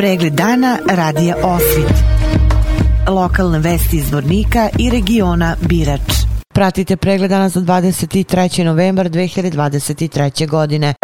Pregled dana radija Osvit. Lokalne vesti iz Vornika i regiona Birač. Pratite pregled dana za 23. novembar 2023. godine.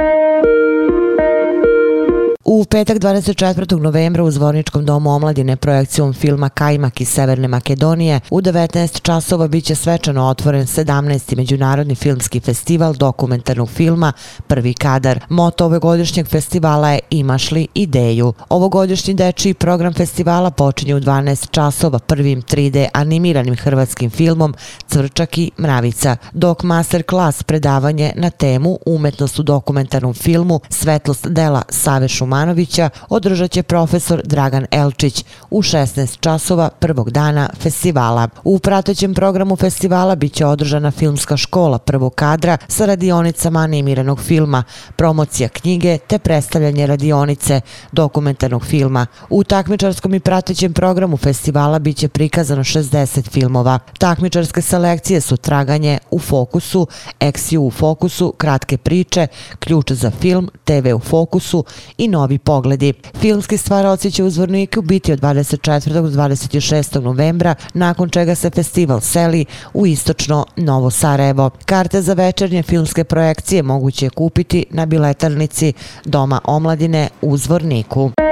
U petak 24. novembra u Zvorničkom domu omladine projekcijom filma Kajmak iz Severne Makedonije u 19 časova biće svečano otvoren 17. Međunarodni filmski festival dokumentarnog filma Prvi kadar. Moto ove godišnjeg festivala je Imaš li ideju? Ovogodišnji dečiji program festivala počinje u 12 časova prvim 3D animiranim hrvatskim filmom Cvrčak i Mravica, dok master klas predavanje na temu Umetnost u dokumentarnom filmu Svetlost dela Save Šumana Jovanovića održat će profesor Dragan Elčić u 16 časova prvog dana festivala. U pratećem programu festivala biće održana filmska škola prvog kadra sa radionicama animiranog filma, promocija knjige te predstavljanje radionice dokumentarnog filma. U takmičarskom i pratećem programu festivala biće prikazano 60 filmova. Takmičarske selekcije su Traganje u fokusu, Eksiju u fokusu, Kratke priče, Ključ za film, TV u fokusu i Novi novi pogledi. Filmski stvaraoci će u Zvorniku biti od 24. do 26. novembra, nakon čega se festival seli u istočno Novo Sarajevo. Karte za večernje filmske projekcije moguće je kupiti na biletarnici Doma omladine u Zvorniku.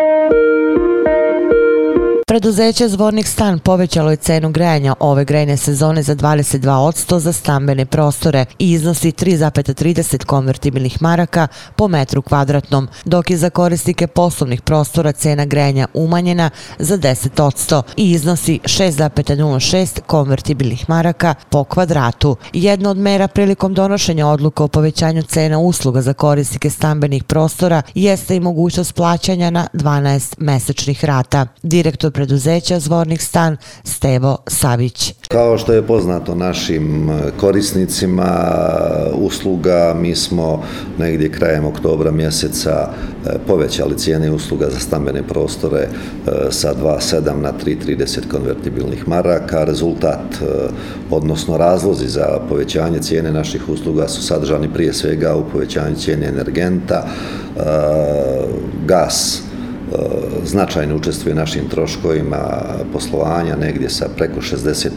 Preduzeće Zvornik stan povećalo je cenu grejanja ove grejne sezone za 22% za stambene prostore i iznosi 3,30 konvertibilnih maraka po metru kvadratnom, dok je za korisnike poslovnih prostora cena grejanja umanjena za 10% i iznosi 6,06 konvertibilnih maraka po kvadratu. Jedna od mera prilikom donošenja odluka o povećanju cena usluga za korisnike stambenih prostora jeste i mogućnost plaćanja na 12 mesečnih rata. Direktor preduzeća Zvornik stan Stevo Savić. Kao što je poznato našim e, korisnicima e, usluga, mi smo negdje krajem oktobra mjeseca e, povećali cijene usluga za stambene prostore sa 2,7 na 3,30 konvertibilnih maraka. Rezultat, odnosno razlozi za povećanje cijene naših usluga su sadržani prije svega u povećanju cijene energenta, gas, E, značajno učestvuje našim troškovima poslovanja negdje sa preko 60%,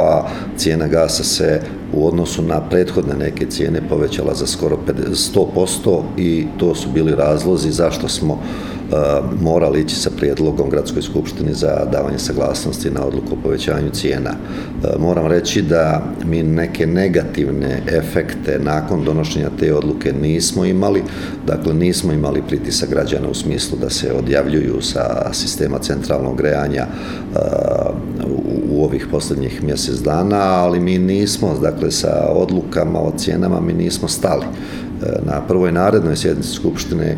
a cijena gasa se u odnosu na prethodne neke cijene povećala za skoro 100% i to su bili razlozi zašto smo uh, Eh, morali ići sa prijedlogom Gradskoj skupštini za davanje saglasnosti na odluku o povećanju cijena. Eh, moram reći da mi neke negativne efekte nakon donošenja te odluke nismo imali, dakle nismo imali pritisak građana u smislu da se odjavljuju sa sistema centralnog grejanja eh, u ovih posljednjih mjesec dana, ali mi nismo, dakle sa odlukama o cijenama mi nismo stali E, na prvoj narednoj sjednici Skupštine, e,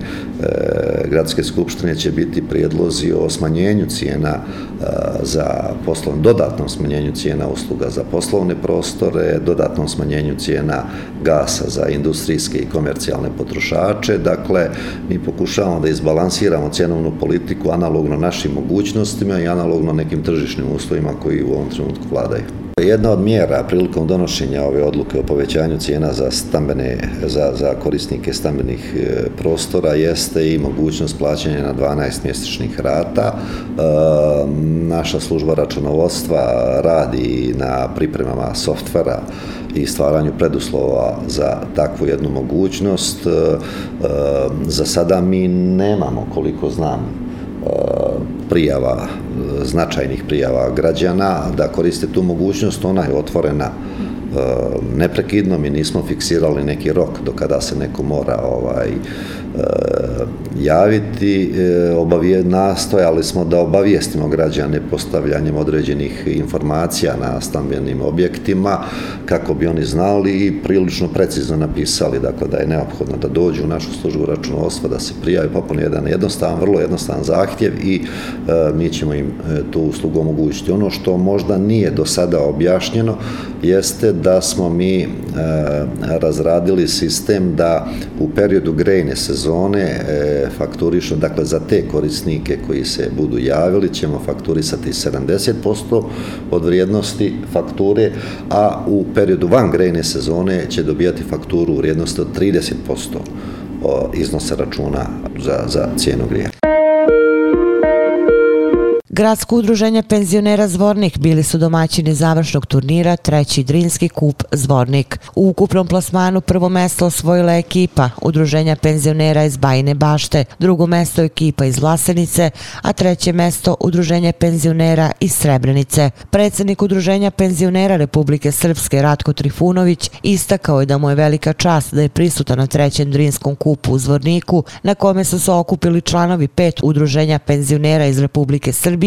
Gradske skupštine će biti prijedlozi o smanjenju cijena e, za poslovno, dodatnom smanjenju cijena usluga za poslovne prostore, dodatnom smanjenju cijena gasa za industrijske i komercijalne potrošače. Dakle, mi pokušavamo da izbalansiramo cjenovnu politiku analogno našim mogućnostima i analogno nekim tržišnim uslovima koji u ovom trenutku vladaju. Jedna od mjera prilikom donošenja ove odluke o povećanju cijena za stambene, za, za korisnike stambenih e, prostora jeste i mogućnost plaćanja na 12 mjesečnih rata. E, naša služba računovodstva radi na pripremama softvera i stvaranju preduslova za takvu jednu mogućnost. E, za sada mi nemamo, koliko znam, Eh, prijava, eh, značajnih prijava građana, da koriste tu mogućnost, ona je otvorena eh, neprekidno, mi nismo fiksirali neki rok do kada se neko mora ovaj, E, javiti, e, obavije, nastojali smo da obavijestimo građane postavljanjem određenih informacija na stambenim objektima, kako bi oni znali i prilično precizno napisali, dakle, da je neophodno da dođu u našu službu računovodstva, da se prijavi popun jedan jednostavan, vrlo jednostavan zahtjev i e, mi ćemo im e, tu uslugu omogućiti. Ono što možda nije do sada objašnjeno jeste da smo mi razradili sistem da u periodu grejne sezone sezone e, fakturišu, dakle za te korisnike koji se budu javili ćemo fakturisati 70% od vrijednosti fakture, a u periodu van grejne sezone će dobijati fakturu u vrijednosti od 30% iznosa računa za, za cijenu grijanja. Gradsko udruženje penzionera Zvornik bili su domaćini završnog turnira treći Drinski kup Zvornik. U ukupnom plasmanu prvo mesto osvojila ekipa Udruženja penzionera iz Bajne Bašte, drugo mesto ekipa iz Vlasenice, a treće mesto Udruženje penzionera iz Srebrenice. Predsednik Udruženja penzionera Republike Srpske Ratko Trifunović istakao je da mu je velika čast da je prisutan na trećem Drinskom kupu u Zvorniku, na kome su se okupili članovi pet Udruženja penzionera iz Republike Srbije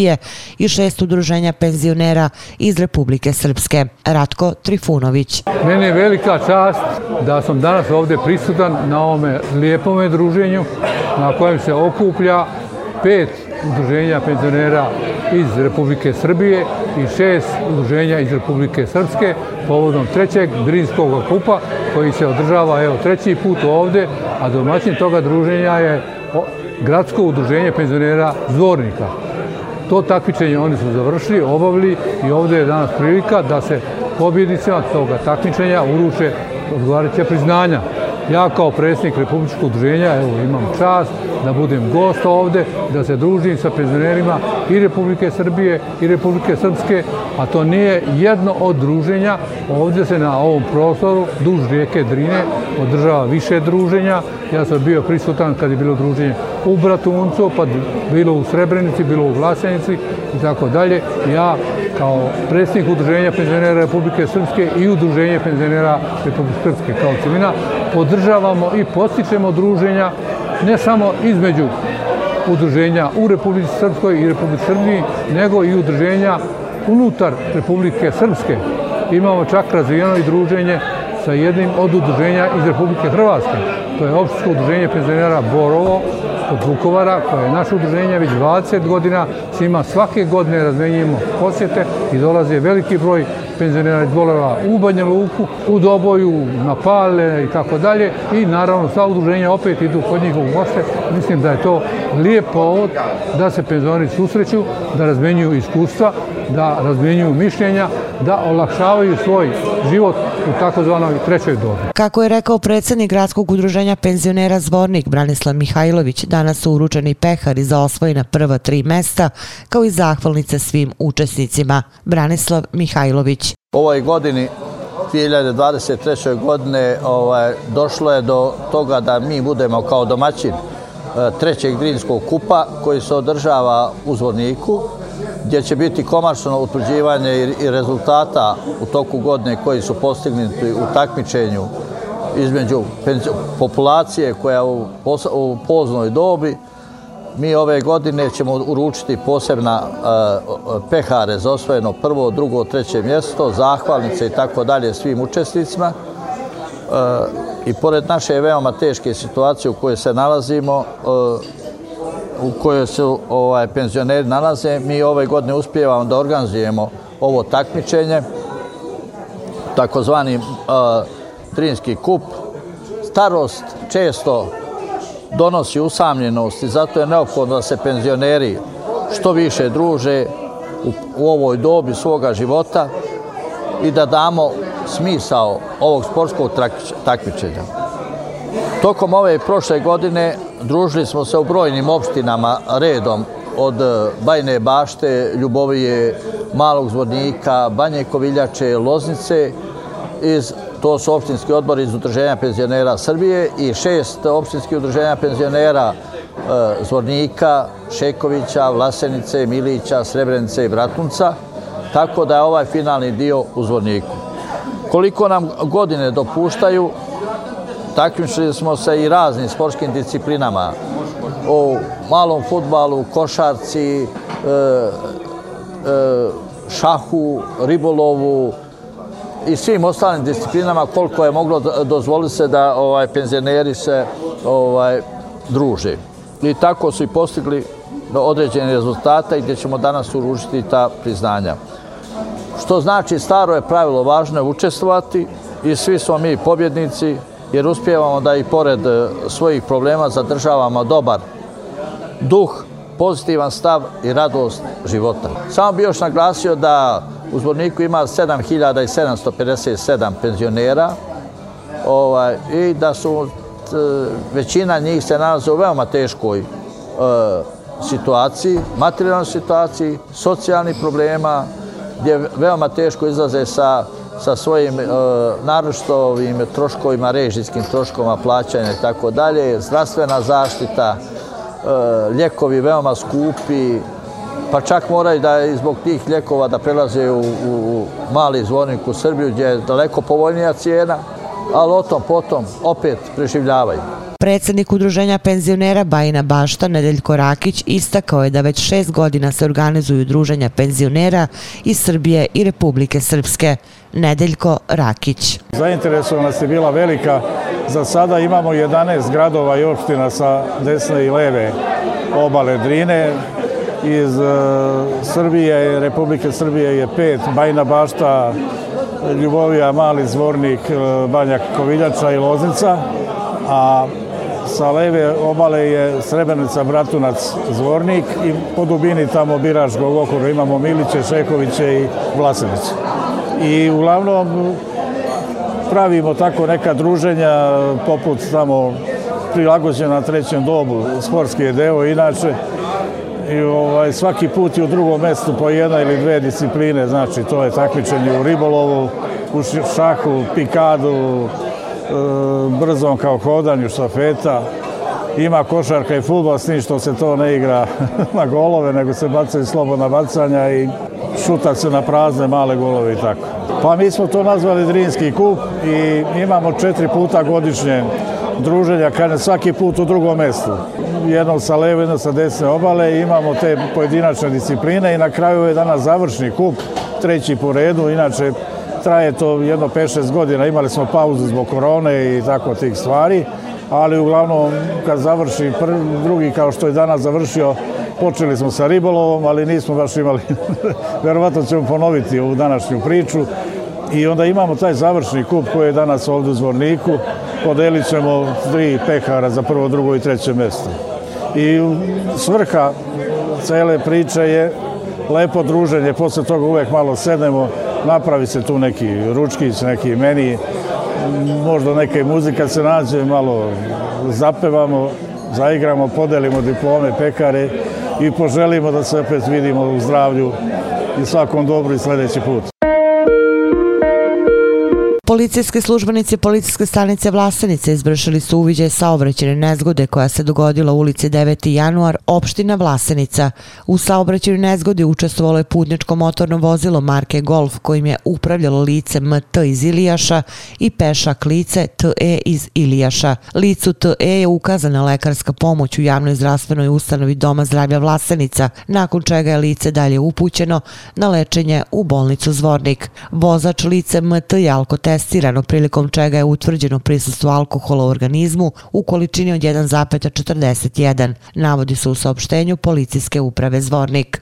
i šest Udruženja penzionera iz Republike Srpske. Ratko Trifunović. Mene je velika čast da sam danas ovdje prisutan na ovome lijepome druženju na kojem se okuplja pet udruženja penzionera iz Republike Srbije i šest udruženja iz Republike Srpske povodom trećeg Drinskog kupa koji se održava evo, treći put ovde, a domaćin toga druženja je Gradsko udruženje penzionera Zvornika. To takmičenje oni su završili, obavili i ovde je danas prilika da se pobjednicima toga takmičenja uruče odgovarajuće priznanja. Ja kao predsjednik Republičkog udruženja evo, imam čast da budem gost ovde, da se družim sa penzionerima i Republike Srbije i Republike Srpske, a to nije jedno od druženja. Ovdje se na ovom prostoru, duž rijeke Drine, održava više druženja. Ja sam bio prisutan kad je bilo druženje u Bratuncu, pa bilo u Srebrenici, bilo u Vlasenici i tako dalje. Ja kao predsjednik udruženja penzionera Republike Srpske i udruženje penzionera Republike Srpske kao cilina podržavamo i postičemo druženja ne samo između udruženja u Republike Srpskoj i Republike Srbiji, nego i udruženja unutar Republike Srpske. Imamo čak razvijeno i druženje sa jednim od udruženja iz Republike Hrvatske. To je opštsko udruženje penzionera Borovo, od Vukovara, koje je naše udruženje već 20 godina, svima svake godine razmenjujemo posjete i dolaze veliki broj penzionera iz Boleva u Banja Luku, u Doboju, na Pale i tako dalje. I naravno sva udruženja opet idu kod njih u goste. Mislim da je to lijep povod da se penzioneri susreću, da razmenjuju iskustva, da razmenjuju mišljenja, da olakšavaju svoj život u takozvanoj trećoj dobi. Kako je rekao predsjednik Gradskog udruženja penzionera Zvornik Branislav Mihajlović, danas su uručeni pehari za osvojena prva tri mesta, kao i zahvalnice svim učesnicima. Branislav Mihajlović. U ovoj godini 2023. godine ovaj, došlo je do toga da mi budemo kao domaćin e, trećeg Grinskog kupa koji se održava u Zvorniku gdje će biti komarčno utvrđivanje i rezultata u toku godine koji su postignuti u takmičenju između populacije koja u poznoj dobi. Mi ove godine ćemo uručiti posebna e, pehare za osvojeno prvo, drugo, treće mjesto, zahvalnice i tako dalje svim učesnicima. E, I pored naše veoma teške situacije u kojoj se nalazimo, e, u kojoj se ovaj, penzioneri nalaze, mi ove godine uspijevamo da organizujemo ovo takmičenje, takozvani uh, kup. Starost često donosi usamljenost i zato je neophodno da se penzioneri što više druže u, u ovoj dobi svoga života i da damo smisao ovog sportskog takmičenja. Tokom ove prošle godine družili smo se u brojnim opštinama redom od e, Bajne bašte, Ljubovije, Malog zvodnika, Banje Koviljače, Loznice. Iz, to su opštinski odbor iz Udruženja penzionera Srbije i šest opštinskih udruženja penzionera e, Zvornika, Šekovića, Vlasenice, Milića, Srebrenice i Bratunca. Tako da je ovaj finalni dio u Zvorniku. Koliko nam godine dopuštaju, takmičili smo se i raznim sportskim disciplinama. U malom futbalu, košarci, e, e, šahu, ribolovu i svim ostalim disciplinama koliko je moglo dozvoliti se da ovaj penzioneri se ovaj druže. I tako su i postigli određene rezultate gdje ćemo danas uručiti ta priznanja. Što znači staro je pravilo, važno je učestvovati i svi smo mi pobjednici, jer uspijevamo da i pored eh, svojih problema zadržavamo dobar duh, pozitivan stav i radost života. Samo bi još naglasio da u zborniku ima 7757 penzionera. Ovaj, i da su t, većina njih se nalaze u veoma teškoj e, situaciji, materijalnoj situaciji, socijalnih problema, gdje veoma teško izlaze sa, sa svojim e, naročtovim troškovima, režijskim troškovima, plaćanja i tako dalje, zdravstvena zaštita, e, ljekovi veoma skupi, pa čak moraju da i zbog tih ljekova da prelaze u, u mali zvornik u Srbiju gdje je daleko povoljnija cijena, ali o tom potom opet preživljavaju. Predsednik udruženja penzionera Bajina Bašta, Nedeljko Rakić, istakao je da već šest godina se organizuju druženja penzionera iz Srbije i Republike Srpske. Nedeljko Rakić. Zainteresovanost je bila velika. Za sada imamo 11 gradova i opština sa desne i leve obale Drine. Iz e, Srbije, Republike Srbije je pet, Bajna Bašta, Ljubovija, Mali Zvornik, e, Banjak Koviljača i Loznica, a sa leve obale je Srebrenica, Bratunac, Zvornik i po dubini tamo Biračkog okora imamo Miliće, Šekoviće i Vlasenice. I uglavnom pravimo tako neka druženja poput tamo prilagođena trećem dobu, sportski je deo inače. I ovaj, svaki put je u drugom mjestu po jedna ili dve discipline, znači to je takmičenje u ribolovu, u šahu, pikadu, E, brzom kao hodanju štafeta. Ima košarka i futbol, s njim što se to ne igra na golove, nego se bacaju slobodna bacanja i šuta se na prazne male golove i tako. Pa mi smo to nazvali Drinski kup i imamo četiri puta godišnje druženja, kada svaki put u drugom mjestu. Jednom sa leve, jednom sa desne obale, imamo te pojedinačne discipline i na kraju je danas završni kup, treći po redu, inače traje to jedno 5-6 godina, imali smo pauzu zbog korone i tako tih stvari, ali uglavnom kad završi prvi, drugi kao što je danas završio, počeli smo sa ribolovom, ali nismo baš imali, verovatno ćemo ponoviti ovu današnju priču. I onda imamo taj završni kup koji je danas ovdje u Zvorniku, podelit ćemo tri pehara za prvo, drugo i treće mjesto. I svrha cele priče je lepo druženje, posle toga uvek malo sednemo, napravi se tu neki ručkić, neki meni, možda neka muzika se nađe, malo zapevamo, zaigramo, podelimo diplome, pekare i poželimo da se opet vidimo u zdravlju i svakom dobru i sljedeći put. Policijske službenice policijske stanice Vlasenice izbršili su uviđaj saobraćene nezgode koja se dogodila u ulici 9. januar, opština Vlasenica. U saobraćenoj nezgodi učestvovalo je putničko motorno vozilo marke Golf kojim je upravljalo lice MT iz Ilijaša i pešak lice TE iz Ilijaša. Licu TE je ukazana lekarska pomoć u javnoj zdravstvenoj ustanovi Doma zdravlja Vlasenica, nakon čega je lice dalje upućeno na lečenje u bolnicu Zvornik. Vozač lice MT je alkotest testirano prilikom čega je utvrđeno prisustvo alkohola u organizmu u količini od 1,41, navodi se u saopštenju policijske uprave Zvornik.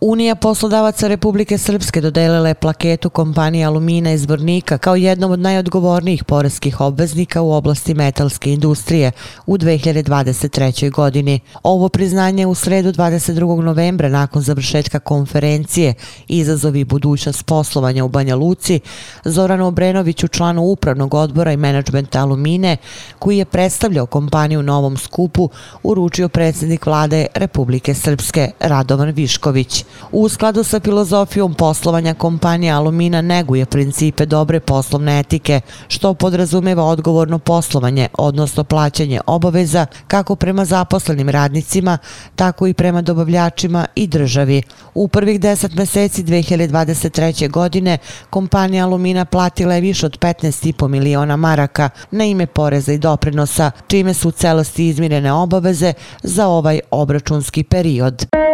Unija poslodavaca Republike Srpske dodelila je plaketu kompanije Alumina iz Brnika kao jednom od najodgovornijih poreskih obveznika u oblasti metalske industrije u 2023. godini. Ovo priznanje u sredu 22. novembra nakon završetka konferencije Izazovi budućnost poslovanja u Banja Luci, Zoranu Obrenoviću, članu upravnog odbora i menadžmenta Alumine, koji je predstavljao kompaniju Novom skupu, uručio predsjednik vlade Republike Srpske Radovan Višković. U skladu sa filozofijom poslovanja kompanija Alumina neguje principe dobre poslovne etike, što podrazumeva odgovorno poslovanje, odnosno plaćanje obaveza kako prema zaposlenim radnicima, tako i prema dobavljačima i državi. U prvih 10 meseci 2023. godine kompanija Alumina platila je više od 15,5 miliona maraka na ime poreza i doprinosa, čime su u celosti izmirene obaveze za ovaj obračunski period.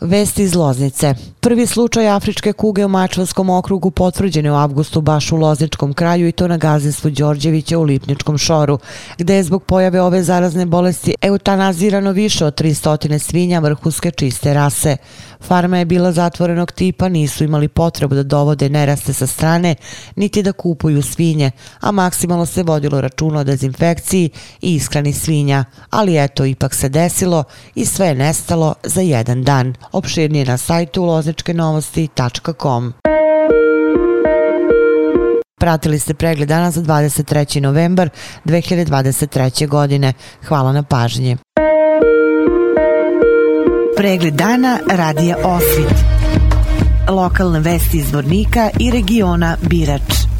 Vesti iz Loznice. Prvi slučaj afričke kuge u Mačvanskom okrugu potvrđen je u avgustu baš u Lozničkom kraju i to na gazinstvu Đorđevića u Lipničkom šoru, gde je zbog pojave ove zarazne bolesti eutanazirano više od 300 svinja vrhuske čiste rase. Farma je bila zatvorenog tipa, nisu imali potrebu da dovode neraste sa strane, niti da kupuju svinje, a maksimalno se vodilo računo o dezinfekciji i ishrani svinja. Ali eto, ipak se desilo i sve je nestalo za jedan dan. Opširnije na sajtu lozničkenovosti.com. Pratili ste pregled dana za 23. novembar 2023. godine. Hvala na pažnji. Pregled dana radija Osvit. Lokalne vesti iz Vornika i regiona Birač.